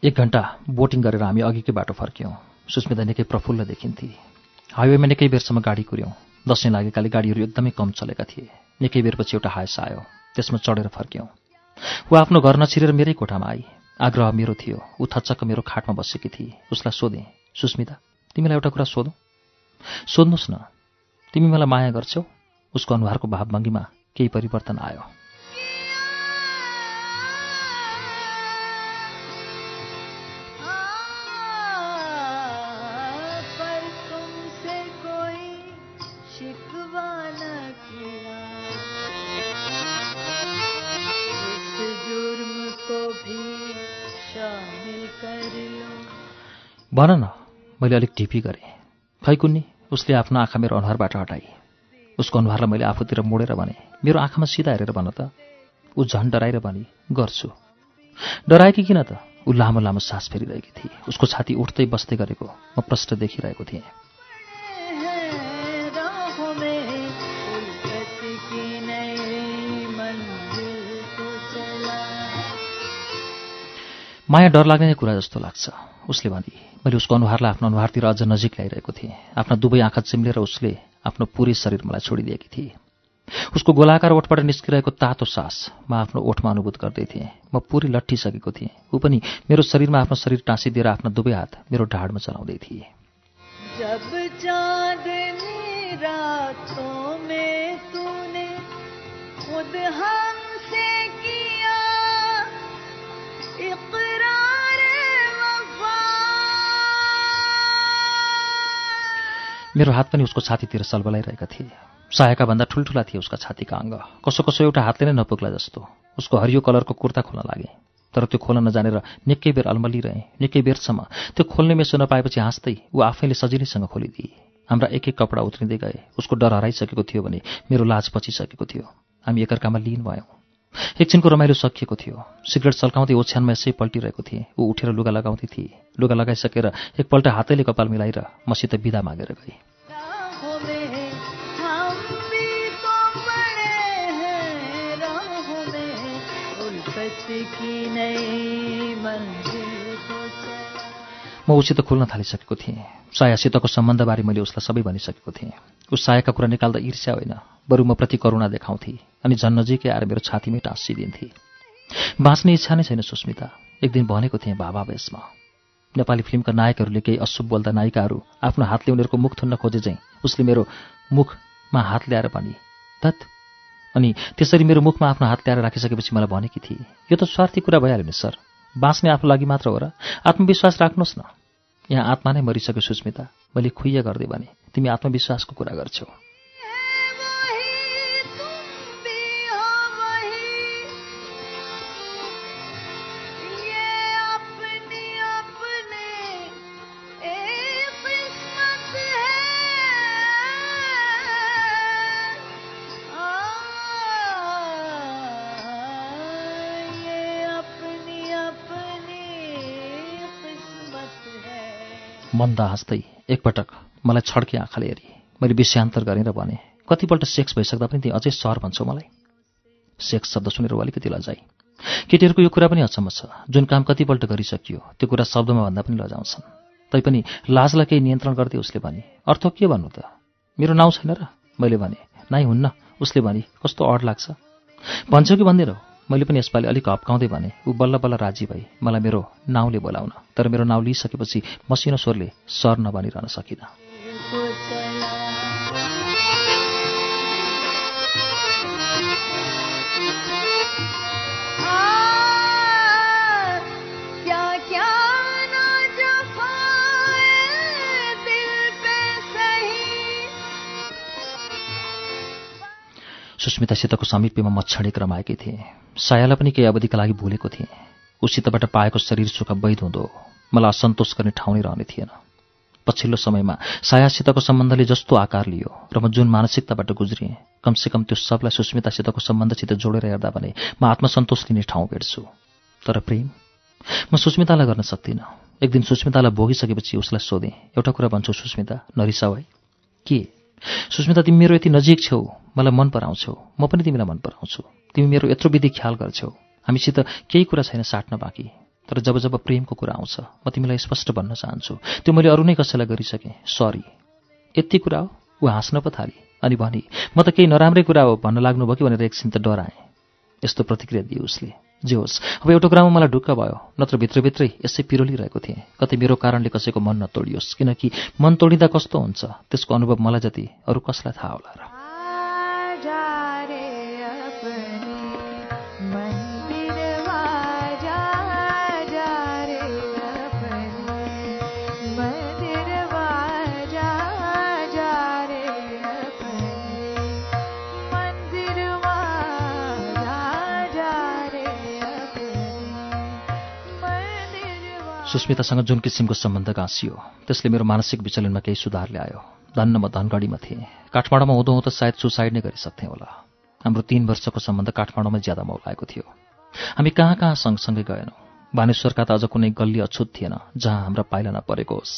एक घन्टा बोटिङ गरेर हामी अघिकै बाटो फर्क्यौँ। सुस्मिता निकै प्रफुल्ल देखिन्थे। हाइवेमा निकै बेरसम्म गाडी कुर्यौँ। दसैँ लागेकाले गाडीहरू एकदमै कम चलेका थिए। निकै बेरपछि एउटा हायस आयो। त्यसमा चढेर फर्क्यौँ। ऊ आफ्नो घर नछिरेर मेरै कोठामा आई। आग्रह मेरो थियो। ऊ थच्चक्क मेरो खाटमा बसेकी थिए। उसलाई सोधेँ सुस्मिता तिमीलाई एउटा कुरा सोधौँ? सोध्नुहोस् न। तिमी मलाई माया गर्छौ? उसको अनुहारको भावभङ्गीमा केही परिवर्तन आयो। भन न मैले अलिक ढिपी गरेँ। खै कुन्नी उसले आफ्नो आँखा मेरो अनुहारबाट हटाए। उसको अनुहारलाई मैले आफूतिर मोडेर भने मेरो आँखामा सिधा हेरेर भन त। ऊ झन् डराएर भने गर्छु। डराएकी किन त? ऊ लामो लामो सास फेरिरहेकी थिए। उसको छाती उठ्दै बस्दै गरेको म प्रष्ट देखिरहेको थिएँ। माया डर लाग्ने कुरा जस्तो लाग्छ। उसले भने मैले उसको अनुहारलाई आफ्नो अनुहारतिर अझ नजिक ल्याइरहेको थिएँ। आफ्ना दुवै आँखा चिम्लेर उसले आफ्नो पुरै शरीर मलाई छोडिदिएकी थिए। उसको गोलाकार ओठबाट निस्किरहेको तातो सास म आफ्नो ओठमा अनुभूत गर्दै थिएँ। म पुरै लट्ठिसकेको थिएँ। ऊ पनि मेरो शरीरमा आफ्नो शरीर टाँसिदिएर आफ्ना दुवै हात मेरो ढाडमा चलाउँदै थिए। मेरो हात पनि उसको छातीतिर सलबलाइरहेका थिए। सायाका भन्दा ठुल्ठुला थिए उसका छातीका अङ्ग। कसो कसो एउटा हातले नै नपुग्ला जस्तो। उसको हरियो कलरको कुर्ता खोल्न लागे। तर त्यो खोल्न नजानेर निकै बेर अल्मलिरहे निकै बेरसम्म। त्यो खोल्ने मेसो नपाएपछि हाँस्दै ऊ आफैले सजिलैसँग खोलिदिए। हाम्रा एक एक कपडा उत्रिँदै गए। उसको डर हराइसकेको थियो भने मेरो लाज पचिसकेको थियो। हामी एकअर्कामा लिन भयौँ। एकछिनको रमाइलो सकिएको थियो। सिगरेट सल्काउँदै ओछ्यानमा यसै पल्टिरहेको थिएँ। ऊ उठेर लुगा लगाउँदै थिए। लुगा लगाइसकेर एकपल्ट हातैले कपाल मिलाएर मसित बिदा मागेर गए। म उसित खोल्न थालिसकेको थिएँ। सायासितको सम्बन्धबारे मैले उसलाई सबै भनिसकेको थिएँ। उस सायाका कुरा निकाल्दा ईर्ष्या होइन बरु म प्रति करुणा देखाउँथे अनि झन् नजिकै आएर मेरो छातीमै टाँसिदिन्थे। बाँच्ने इच्छा नै छैन सुस्मिता। एक दिन भनेको थिएँ भावावेशमा नेपाली फिल्मका नायकहरूले केही अशुभ बोल्दा नायिकाहरू आफ्नो हातले उनीहरूको मुख थुन्न खोजे चाहिँ उसले मेरो मुखमा हात ल्याएर भने धत अनि त्यसरी मेरो मुखमा आफ्नो हात ल्याएर राखिसकेपछि मलाई भनेकी थिए यो त स्वार्थी कुरा भइहाल्यो नि सर। बाँच्ने आफू लागि मात्र हो र आत्मविश्वास राख्नुहोस् न। यहाँ आत्मा नै मरिसक्यो सुस्मिता। मैले खुइया गर्दै भने तिमी आत्मविश्वासको कुरा गर्छौ। मन्दा हाँस्दै एकपटक मलाई छड्के आँखाले हेरी। मैले विषयान्तर गरेर भने कतिपल्ट सेक्स भइसक्दा पनि तिमी अझै सर भन्छौ मलाई? सेक्स शब्द सुनेर अलिकति लजाई। केटीहरूको यो कुरा पनि अचम्म छ। जुन काम कतिपल्ट गरिसकियो त्यो कुरा शब्दमा भन्दा पनि लजाउँछन्। तैपनि लाजलाई केही नियन्त्रण गर्दै उसले भने अर्थ के भन्नु त? मेरो नाउँ छैन र? मैले भने नाइ हुन्न। उसले भने कस्तो अड लाग्छ? भन्छौ कि भन्दिनौ मैले पनि यसपालि अलिक हप्काउँदै भने ऊ बल्ल बल्ल राजी भई मलाई मेरो नाउँले बोलाउन। तर मेरो नाउँ लिइसकेपछि मसिनो स्वरले सर नभनिरहन सकिनँ। सुस्मितासितको समीप्यमा मच्छडेक रमाएकी थिएँ। सायालाई पनि केही अवधिका लागि भुलेको थिएँ। उसितबाट पाएको शरीर सुख वैध हुँदो मलाई असन्तोष गर्ने ठाउँ नै रहने थिएन। पछिल्लो समयमा सायासितको सम्बन्धले जस्तो आकार लियो र म जुन मानसिकताबाट गुज्रिएँ कमसेकम त्यो सबलाई सुस्मितासितको सम्बन्धसित जोडेर हेर्दा भने म आत्मसन्तोष लिने ठाउँ भेट्छु। तर प्रेम? म सुस्मितालाई गर्न सक्दिनँ। एक दिन सुस्मितालाई भोगिसकेपछि उसलाई सोधेँ एउटा कुरा भन्छौ सुस्मिता नरिसाउ है? के? सुस्मिता तिमी मेरो यति नजिक छेउ मलाई मन पराउँछौ। म पनि तिमीलाई मन पराउँछु। तिमी मेरो यत्रो विधि ख्याल गर्छौ। हामीसित केही कुरा छैन साट्न बाँकी। तर जब जब प्रेमको कुरा आउँछ म तिमीलाई स्पष्ट भन्न चाहन्छु। त्यो मैले अरू नै कसैलाई गरिसकेँ। सरी यति कुरा हो? ऊ हाँस्न पो थाली अनि भनी म त केही नराम्रै कुरा हो भन्न लाग्नुभयो कि? भनेर एकछिन त डराएँ। यस्तो प्रतिक्रिया दिए उसले। जे होस् अब एउटा कुरामा मलाई ढुक्क भयो। नत्र भित्रभित्रै यसै पिरोलिरहेको थिएँ। कतै मेरो कारणले कसैको मन नतोडियोस्। किनकि मन तोडिँदा कस्तो हुन्छ? त्यसको अनुभव मलाई जति अरू कसलाई थाहा होला र। सुस्मितासँग जुन किसिमको सम्बन्ध गाँसियो त्यसले मेरो मानसिक विचलनमा केही सुधार ल्यायो। धन्न म धनगढीमा थिएँ। काठमाडौँमा हुँदो हुँदो सायद सुसाइड नै गरिसक्थेँ होला। हाम्रो तीन वर्षको सम्बन्ध काठमाडौँमै ज्यादा मौलाएको थियो। हामी कहाँ कहाँ सँगसँगै गएनौँ। बानेश्वरका त अझ कुनै गल्ली अछुत थिएन जहाँ हाम्रा पाइला नपरेको होस्।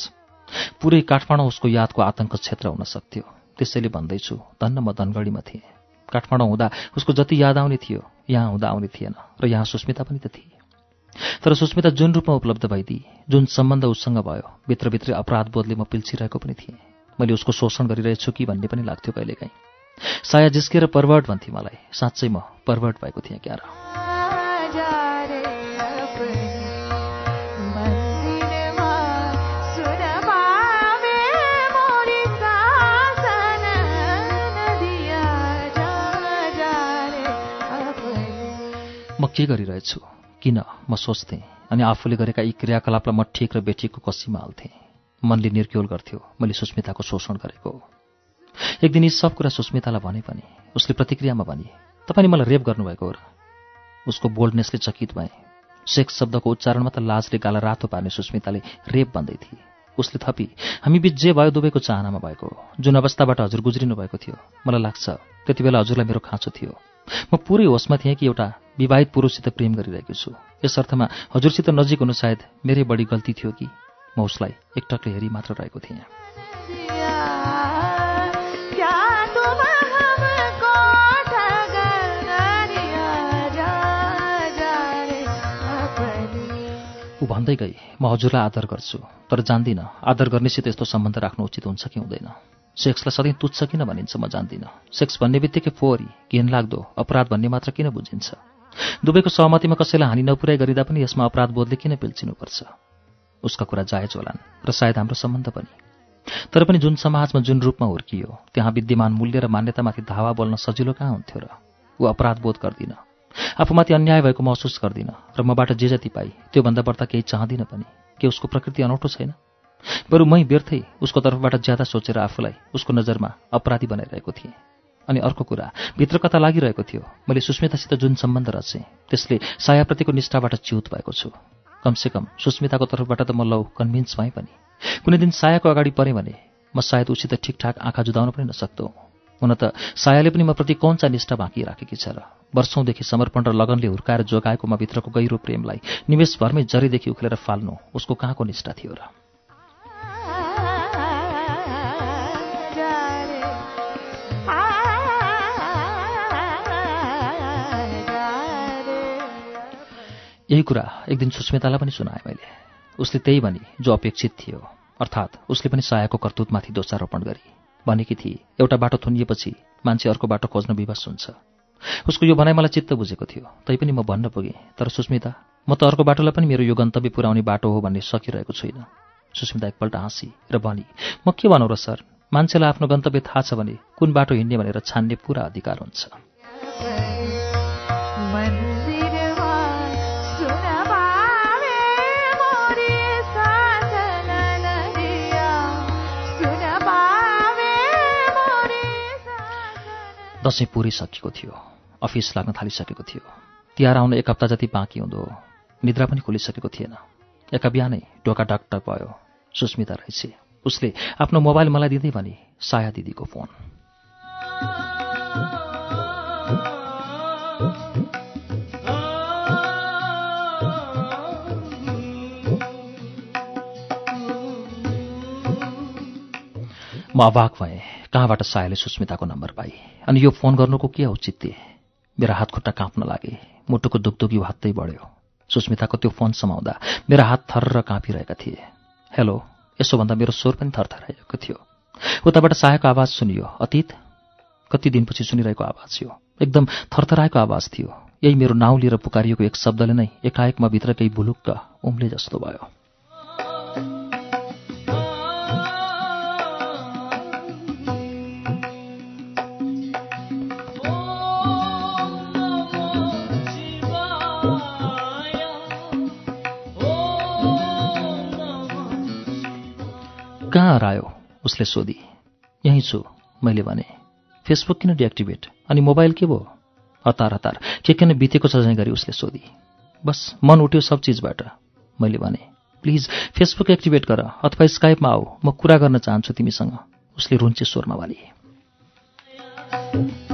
पुरै काठमाडौँ उसको यादको आतङ्क क्षेत्र हुन सक्थ्यो। त्यसैले भन्दैछु धन्न म धनगढीमा थिएँ। काठमाडौँ हुँदा उसको जति याद आउने थियो यहाँ हुँदा आउने थिएन र यहाँ सुस्मिता पनि त थिए। तर सुस्मिता जुन रूपमा उपलब्ध भइदिए जुन सम्बन्ध उसँग भयो भित्रभित्रै अपराध बोधले म पिल्छिरहेको पनि थिएँ। मैले उसको शोषण गरिरहेछु कि भन्ने पनि लाग्थ्यो कहिलेकाहीँ। साया जिस्केर पर्वर्ट भन्थे मलाई साँच्चै म पर्वर्ट भएको थिएँ क्यार। म के गरिरहेछु? किन म सोच्थेँ अनि आफूले गरेका यी क्रियाकलापलाई म ठिक र बेठिकको कसीमा हाल्थेँ। मनले निर्क्योल गर्थ्यो। मैले सुस्मिताको शोषण गरेको। एक दिन यी सब कुरा सुस्मितालाई भने पनि उसले प्रतिक्रियामा भने तपाईँले मलाई रेप गर्नुभएको हो र? उसको बोल्डनेसले चकित भएँ। सेक्स शब्दको उच्चारणमा त लाजले गाला रातो पार्ने सुस्मिताले रेप भन्दै थिए। उसले थपी हामी बिच जे भयो दुवैको चाहनामा भएको जुन अवस्थाबाट हजुर गुज्रिनु भएको थियो मलाई लाग्छ त्यति बेला हजुरलाई मेरो खाँचो थियो। म पुरै होसमा थिएँ कि एउटा विवाहित पुरुषसित प्रेम गरिरहेको छु। यस अर्थमा हजुरसित नजिक हुनु सायद मेरै बढी गल्ती थियो कि म उसलाई एकटकले हेरी मात्र रहेको थिएँ। ऊ भन्दै गई म हजुरलाई आदर गर्छु तर जान्दिनँ आदर गर्नेसित यस्तो सम्बन्ध राख्नु उचित हुन्छ कि हुँदैन? सेक्सलाई सधैँ तुच्छ किन भनिन्छ म जान्दिनँ। सेक्स भन्ने बित्तिकै फोहोरी घिनलाग्दो अपराध भन्ने मात्र किन बुझिन्छ? दुवैको सहमतिमा कसैलाई हानि नपुर्याइ गरिँदा पनि यसमा अपराध बोधले किन पिल्चिनुपर्छ उसका कुरा जायज होलान् र सायद हाम्रो सम्बन्ध पनि। तर पनि जुन समाजमा जुन रूपमा हुर्कियो त्यहाँ विद्यमान मूल्य र मान्यतामाथि धावा बोल्न सजिलो कहाँ हुन्थ्यो र? ऊ अपराध बोध गर्दिनँ। आफूमाथि अन्याय भएको महसुस गर्दिनँ र मबाट जे जति पाइ त्योभन्दा बढ्ता केही चाहदिनँ पनि। के उसको प्रकृति अनौठो छैन? बरु मै व्यर्थै उसको तर्फबाट ज्यादा सोचेर आफूलाई उसको नजरमा अपराधी बनाइरहेको थिएँ। अनि अर्को कुरा भित्र कता लागिरहेको थियो। मैले सुस्मितासित जुन सम्बन्ध रचेँ त्यसले सायाप्रतिको निष्ठाबाट च्युत भएको छु। कमसेकम सुस्मिताको तर्फबाट त म लौ कन्भिन्स भएँ पनि। कुनै दिन सायाको अगाडि परेँ भने म सायद उसित ठिकठाक आँखा जुदाउन पनि नसक्दो हुन त सायाले पनि म प्रति कौन चा निष्ठा बाँकी राखेकी छ र वर्षौँदेखि समर्पण र लगनले हुर्काएर जोगाएको म भित्रको गहिरो प्रेमलाई निमेषभरमै जरीदेखि उखेलेर फाल्नु उसको कहाँको निष्ठा थियो र यही कुरा एक दिन सुस्मितालाई पनि सुनाएँ मैले। उसले त्यही भनी जो अपेक्षित थियो अर्थात् उसले पनि सायाको कर्तुतमाथि दोषारोपण गरी भनेकी थिए एउटा बाटो थुनिएपछि मान्छे अर्को बाटो खोज्न विवश हुन्छ। उसको यो भनाइ मलाई चित्त बुझेको थियो तैपनि म भन्न पुगेँ तर सुस्मिता म त अर्को बाटोलाई पनि मेरो यो गन्तव्य पुर्याउने बाटो हो भन्ने सकिरहेको छुइनँ। सुस्मिता एकपल्ट हाँसी र भनी म के भनौँ र सर मान्छेलाई आफ्नो गन्तव्य थाहा छ भने कुन बाटो हिँड्ने भनेर छान्ने पुरा अधिकार हुन्छ। दसैँ पुरै सकिएको थियो। अफिस लाग्न थालिसकेको थियो। तिहार आउन एक हप्ता जति बाँकी हुँदो निद्रा पनि खुलिसकेको थिएन। एका बिहानै ढोका डाक्टर भयो सुस्मिता रहेछ। उसले आफ्नो मोबाइल मलाई दिँदै भने साया दिदीको फोन। म अवाक भएँ। कहाँबाट सायाले सुस्मिताको नम्बर पाए? अनि यो फोन गर्नुको के औचित्य? मेरा हात खुट्टा काँप्न लागे। मुटुको दुखदुखी हात्तै बढ्यो। सुस्मिताको त्यो फोन समाउँदा मेरा हात थर्र काँपिरहेका थिए। हेलो यसो भन्दा मेरो स्वर पनि थरथराएको थियो। उताबाट सायाको आवाज सुनियो। अतीत कति दिनपछि सुनिरहेको आवाज थियो एकदम थरथराएको आवाज थियो। यही मेरो नाउँ लिएर पुकारिएको एक शब्दले नै एकाएक म भित्र केही भुलुक्क उम्ले जस्तो भयो। कहाँ हरायो? उसले सोधी। यहीँ छु मैले भने। फेसबुक किन डिएक्टिभेट? अनि मोबाइल के भयो? हतार हतार। के किन बितेको छ गरी उसले सोधी। बस मन उठ्यो सब चिजबाट। मैले भने प्लिज फेसबुक एक्टिभेट गर अथवा स्काइपमा आऊ। म कुरा गर्न चाहन्छु तिमीसँग। उसले रुन्चे स्वरमा भने।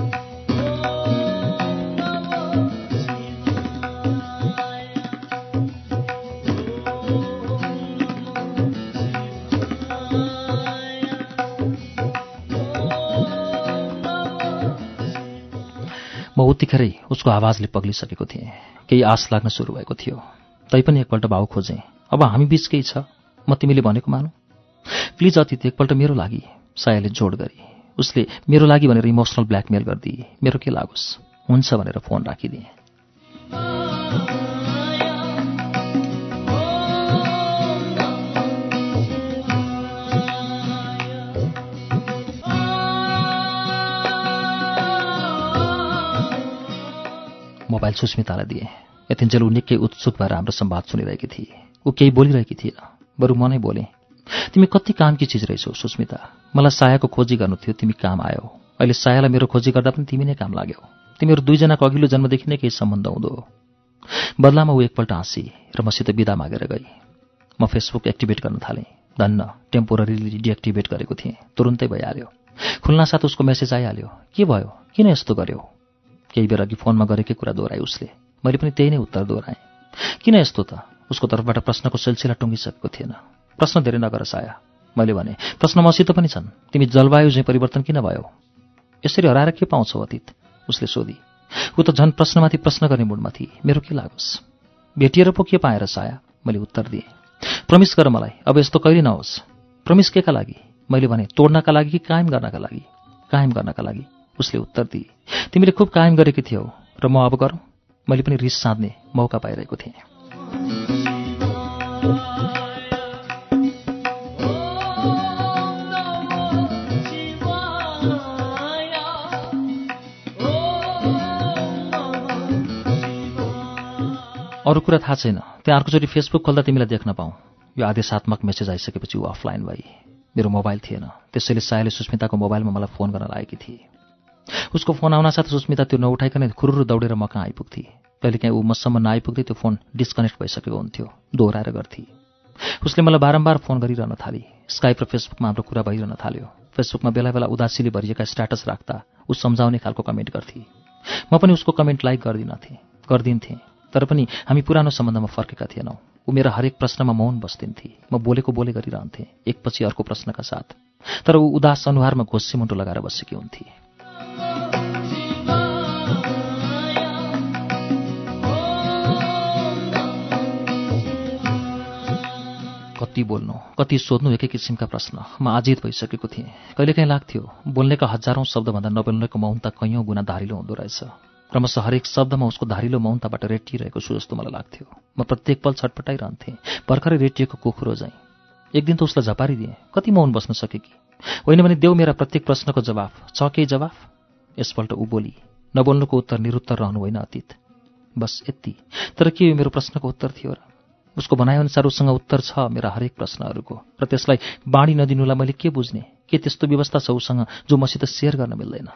म उत्तिखेरै उसको आवाजले पग्लिसकेको थिएँ। केही आश लाग्न सुरु भएको थियो। तैपनि एकपल्ट भाउ खोजेँ। अब हामी बिच केही छ। म तिमीले भनेको मानु। प्लिज अतिथि एकपल्ट मेरो लागि सायाले जोड गरी। उसले मेरो लागि भनेर इमोसनल ब्ल्याकमेल गरिदिए। मेरो के लागोस्? हुन्छ भनेर फोन राखिदिएँ। मोबाइल सुस्मितालाई दिएँ। यतिन्जेल ऊ निकै उत्सुक भएर हाम्रो संवाद सुनिरहेकी थिए। ऊ केही बोलिरहेकी थिएन बरु म नै बोलेँ तिमी कति कामकी चिज रहेछौ सुस्मिता। मलाई सायाको खोजी गर्नु थियो तिमी काम आयौ। अहिले सायालाई मेरो खोजी गर्दा पनि तिमी नै काम लाग्यौ। तिमीहरू दुईजनाको अघिल्लो जन्मदेखि नै केही सम्बन्ध हुँदो। बदलामा ऊ एकपल्ट हाँसी र मसित बिदा मागेर गई। म फेसबुक एक्टिभेट गर्न थालेँ। धन्न टेम्पोररीली डिएक्टिभेट गरेको थिएँ। तुरुन्तै भइहाल्यो। खुल्नासाथ उसको मेसेज आइहाल्यो। के भयो? किन यस्तो गर्यो? केही बेर अघि फोनमा गरेकै कुरा दोहोऱ्याए उसले। मैले पनि त्यही नै उत्तर दोहोऱ्याएँ। किन यस्तो त? उसको तर्फबाट प्रश्नको सिलसिला टुङ्गिसकेको थिएन। प्रश्न धेरै नगर साया। मैले भने प्रश्न मसित पनि छन्। तिमी जलवायु चाहिँ परिवर्तन किन भयो? यसरी हराएर के पाउँछौ अतीत? उसले सोधी। ऊ त झन् प्रश्नमाथि प्रश्न गर्ने मुडमा थिए। मेरो के लागोस्? भेटिएर पो के पाएर साया? मैले उत्तर दिएँ। प्रमिस गर मलाई। अब यस्तो कहिले नहोस्। प्रमिस केका लागि? मैले भने तोड्नका लागि कि कायम गर्नका लागि? कायम गर्नका लागि। उसले उत्तर दिए तिमीले खुब कायम गरेकी थियौ र म अब गरौँ। मैले पनि रिस साध्ने मौका पाइरहेको थिएँ। अरू कुरा थाहा छैन। त्यहाँ अर्कोचोटि फेसबुक खोल्दा तिमीलाई देख्न पाऊँ। यो आदेशात्मक मेसेज आइसकेपछि ऊ अफलाइन भई मेरो मोबाइल थिएन। त्यसैले सायले सुस्मिताको मोबाइलमा मलाई फोन गर्न लागेकी थिए। उसको फोन आउनासाथ सुस्मिता त्यो नउठाइकन खुरुरु दौडेर म कहाँ आइपुग्थे। कहिलेकाहीँ ऊ मसम्म नआइपुग्दै त्यो फोन डिस्कनेक्ट भइसकेको हुन्थ्यो दोहोऱ्याएर गर्थे। उसले मलाई बारम्बार फोन गरिरहन थाली। स्काइप र फेसबुकमा हाम्रो कुरा भइरहन थाल्यो। फेसबुकमा बेला बेला उदासीले भरिएका स्ट्याटस राख्दा ऊ सम्झाउने खालको कमेन्ट गर्थे। म पनि उसको कमेन्ट लाइक गर्दिनथेँ गर्दिन्थेँ। तर पनि हामी पुरानो सम्बन्धमा फर्केका थिएनौँ। ऊ मेरा हरेक प्रश्नमा मौन बस्दिन्थे। म बोलेको बोले गरिरहन्थेँ एकपछि अर्को प्रश्नका साथ। तर ऊ उदास अनुहारमा घोस्से मुन्टो लगाएर बसेकी हुन्थे। कति बोल्नु कति सोध्नु एकै किसिमका प्रश्न। म आजित भइसकेको थिएँ। कहिलेकाहीँ लाग्थ्यो बोल्नेका हजारौँ शब्दभन्दा नबोल्नेको मौनता कैयौँ गुणा धारिलो हुँदो रहेछ। क्रमशः हरेक शब्दमा उसको धारिलो मौनताबाट रेटिरहेको छु जस्तो मलाई लाग्थ्यो। म प्रत्येक पल छटपटाइरहन्थेँ भर्खरै रेटिएको कुखुरो झैँ। एक दिन त उसलाई झपारिदिएँ कति मौन बस्न सके कि? होइन भने देऊ मेरा प्रत्येक प्रश्नको जवाफ। छ केही जवाफ? यसपल्ट ऊ बोली नबोल्नुको उत्तर निरुत्तर रहनु होइन अतीत। बस यति। तर के मेरो प्रश्नको उत्तर थियो र? उसको भनाइअनुसार उसँग उत्तर छ मेरा हरेक प्रश्नहरूको। र त्यसलाई बाँडी नदिनुलाई मैले के बुझ्ने? के त्यस्तो व्यवस्था छ उसँग जो मसित सेयर गर्न मिल्दैन?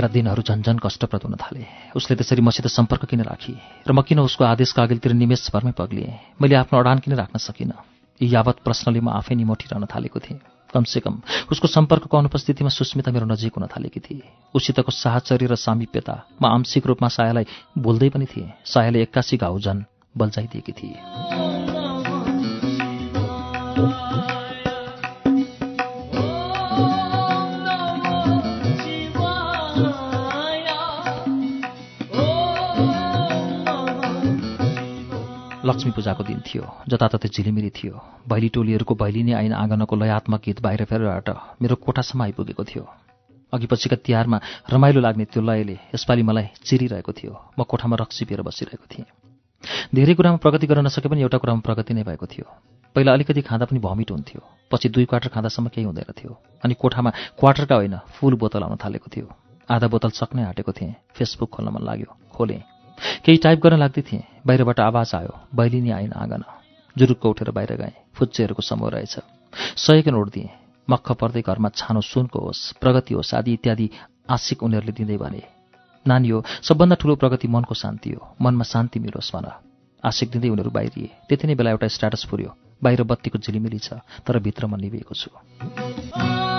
मेरा दिनहरू झन्झन कष्टप्रद हुन थाले। उसले त्यसरी मसित सम्पर्क किन राखी? र म किन उसको आदेशका अघिल्तिर निमेषभरमै पग्लिएँ? मैले आफ्नो अडान किन राख्न सकिनँ? यी यावत प्रश्नले म आफै निमोटिरहन थालेको थिएँ। कमसेकम उसको सम्पर्कको अनुपस्थितिमा सुस्मिता मेरो नजिक हुन थालेकी थिए। उसितको साहचर्य र सामिप्यता म आंशिक रूपमा सायालाई बोल्दै पनि थिएँ। सायाले एक्कासी घाउ झन् बल्झाइदिएकी थिए। लक्ष्मी पूजाको दिन थियो जताततै झिलिमिली थियो। भैली टोलीहरूको भैलिनी आइन आँगनको लयात्मक गीत बाहिर फेरबाट मेरो कोठासम्म आइपुगेको थियो। अघि पछिका तिहारमा रमाइलो लाग्ने त्यो लयले यसपालि मलाई चिरिरहेको थियो। म कोठामा रक्सी पिएर बसिरहेको थिएँ। धेरै कुरामा प्रगति गर्न नसके पनि एउटा कुरामा प्रगति नै भएको थियो। पहिला अलिकति खाँदा पनि भमिट हुन्थ्यो। पछि दुई क्वार्टर खाँदासम्म केही हुँदैन थियो। अनि कोठामा क्वार्टरका होइन फुल बोतल आउन थालेको थियो। आधा बोतल सक्नै आँटेको थिएँ। फेसबुक खोल्न मन लाग्यो। खोलेँ। केही टाइप गर्न लाग्दै थिएँ। बाहिरबाट आवाज आयो बैलिनी आइन आँगन। जुरुक्क उठेर बाहिर गएँ। फुच्चेहरूको समूह रहेछ। सयको नोट दिएँ मक्ख पर्दै घरमा छानो सुनको होस् प्रगति होस् आदि इत्यादि आशिक उनीहरूले दिँदै भने नानी हो सबभन्दा ठुलो प्रगति मनको शान्ति हो। मनमा शान्ति मिलोस् भन। आशिक दिँदै उनीहरू बाहिरिए। त्यति नै बेला एउटा स्ट्याटस पुर्यो बाहिर बत्तीको झिलिमिली छ तर भित्र म निभेको छु।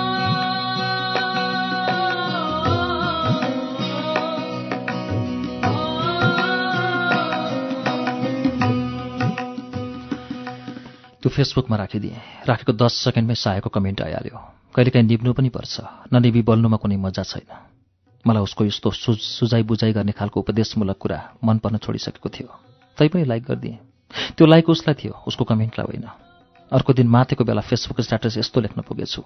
फेसबुकमा राखिदिएँ। राखेको दस सेकेन्डमै सायको कमेन्ट आइहाल्यो। कहिलेकाहीँ निप्नु पनि पर्छ। ननिबी बोल्नुमा कुनै मजा छैन। मलाई उसको यस्तो सु सुझाइ बुझाइ गर्ने खालको उपदेशमूलक कुरा मन पर्न छोडिसकेको थियो। तैपनि लाइक गरिदिएँ। त्यो लाइक उसलाई थियो। उसको कमेन्टलाई होइन। अर्को दिन माथेको बेला फेसबुक स्ट्याटस यस्तो लेख्न पुगेछु।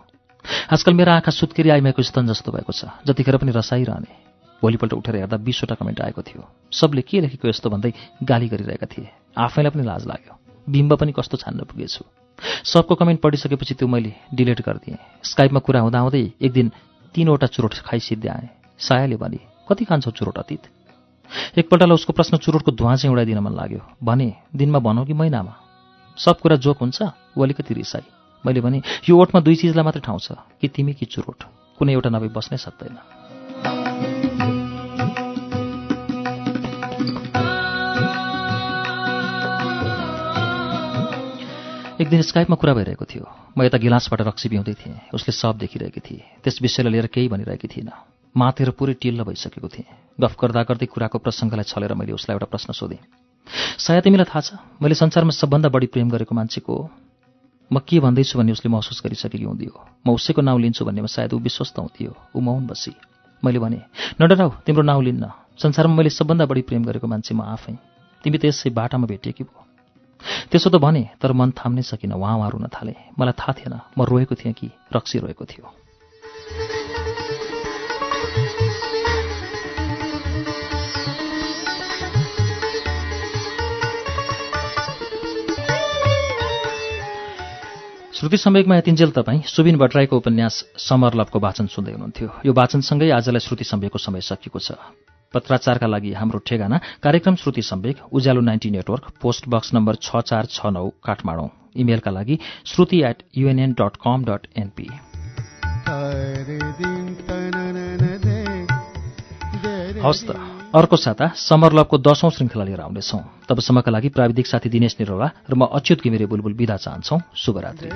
आजकल मेरो आँखा सुत्केरी आइमाएको स्तन जस्तो भएको छ। जतिखेर पनि रसाइरहने। भोलिपल्ट उठेर हेर्दा बिसवटा कमेन्ट आएको थियो। सबले के लेखेको यस्तो भन्दै गाली गरिरहेका थिए। आफैलाई पनि लाज लाग्यो। बिम्ब पनि कस्तो छान्न पुगेछु। सबको कमेन्ट पढिसकेपछि त्यो मैले डिलिट गरिदिएँ। स्काइपमा कुरा हुँदाहुँदै एक दिन तिनवटा चुरोट खाइसिद्धि आएँ सायाले भने कति खान्छौ चुरोट अतीत? एकपल्टलाई उसको प्रश्न चुरोटको धुवा चाहिँ उडाइदिन मन लाग्यो। भने दिनमा भनौँ कि महिनामा? सब कुरा जोक हुन्छ ऊ अलिकति रिसाई। मैले भने यो ओठमा दुई चिजलाई मात्रै ठाउँ छ कि तिमी कि चुरोट। कुनै एउटा नभई बस्नै सक्दैन। एक दिन स्काइपमा कुरा भइरहेको थियो। म यता गिलासबाट रक्सी पिउँदै थिएँ। उसले सब देखिरहेकी थिए। त्यस विषयलाई लिएर केही भनिरहेकी थिइनँ मातेर पुरै टिल्ल भइसकेको थिएँ। गफ गर्दा गर्दै कुराको प्रसङ्गलाई छलेर मैले उसलाई एउटा प्रश्न सोधेँ। सायद तिमीलाई थाहा छ मैले संसारमा सबभन्दा बढी प्रेम गरेको मान्छेको म के भन्दैछु भन्ने उसले महसुस गरिसकेकी हुन्थ्यो। म उसैको नाउँ लिन्छु भन्नेमा सायद ऊ विश्वस्त हुन्थ्यो। ऊ मौन बसी। मैले भने नडराउ तिम्रो नाउँ लिन्न। संसारमा मैले सबभन्दा बढी प्रेम गरेको मान्छे म आफै। तिमी त यसै बाटामा भेटिएकी पो त्यसो त भने तर मन थाम्नै सकिनँ उहाँ उहाँ रुन थाले। मलाई थाहा थिएन म रोएको थिएँ कि रक्सी रोएको थियो। श्रुति सम्वेकमा यतिन्जेल तपाईँ सुबिन भट्टराईको उपन्यास समर लभको वाचन सुन्दै हुनुहुन्थ्यो। यो वाचनसँगै आजलाई श्रुति सम्वेकको समय सकिएको छ। पत्राचारका लागि हाम्रो ठेगाना। कार्यक्रम Shruti Sambeg Ujyalo ninety network post box number छ चार छ नौ काठमाडौँ। इमेलका लागि Shruti at UNN dot com dot NP हवस् त। अर्को साता समर लभको दशौं श्रृङ्खला लिएर आउनेछौँ। तबसम्मका लागि प्राविधिक साथी दिनेश निरोला र म अच्युत घिमिरे बुलबुल विदा चाहन्छौ। शुभरात्री।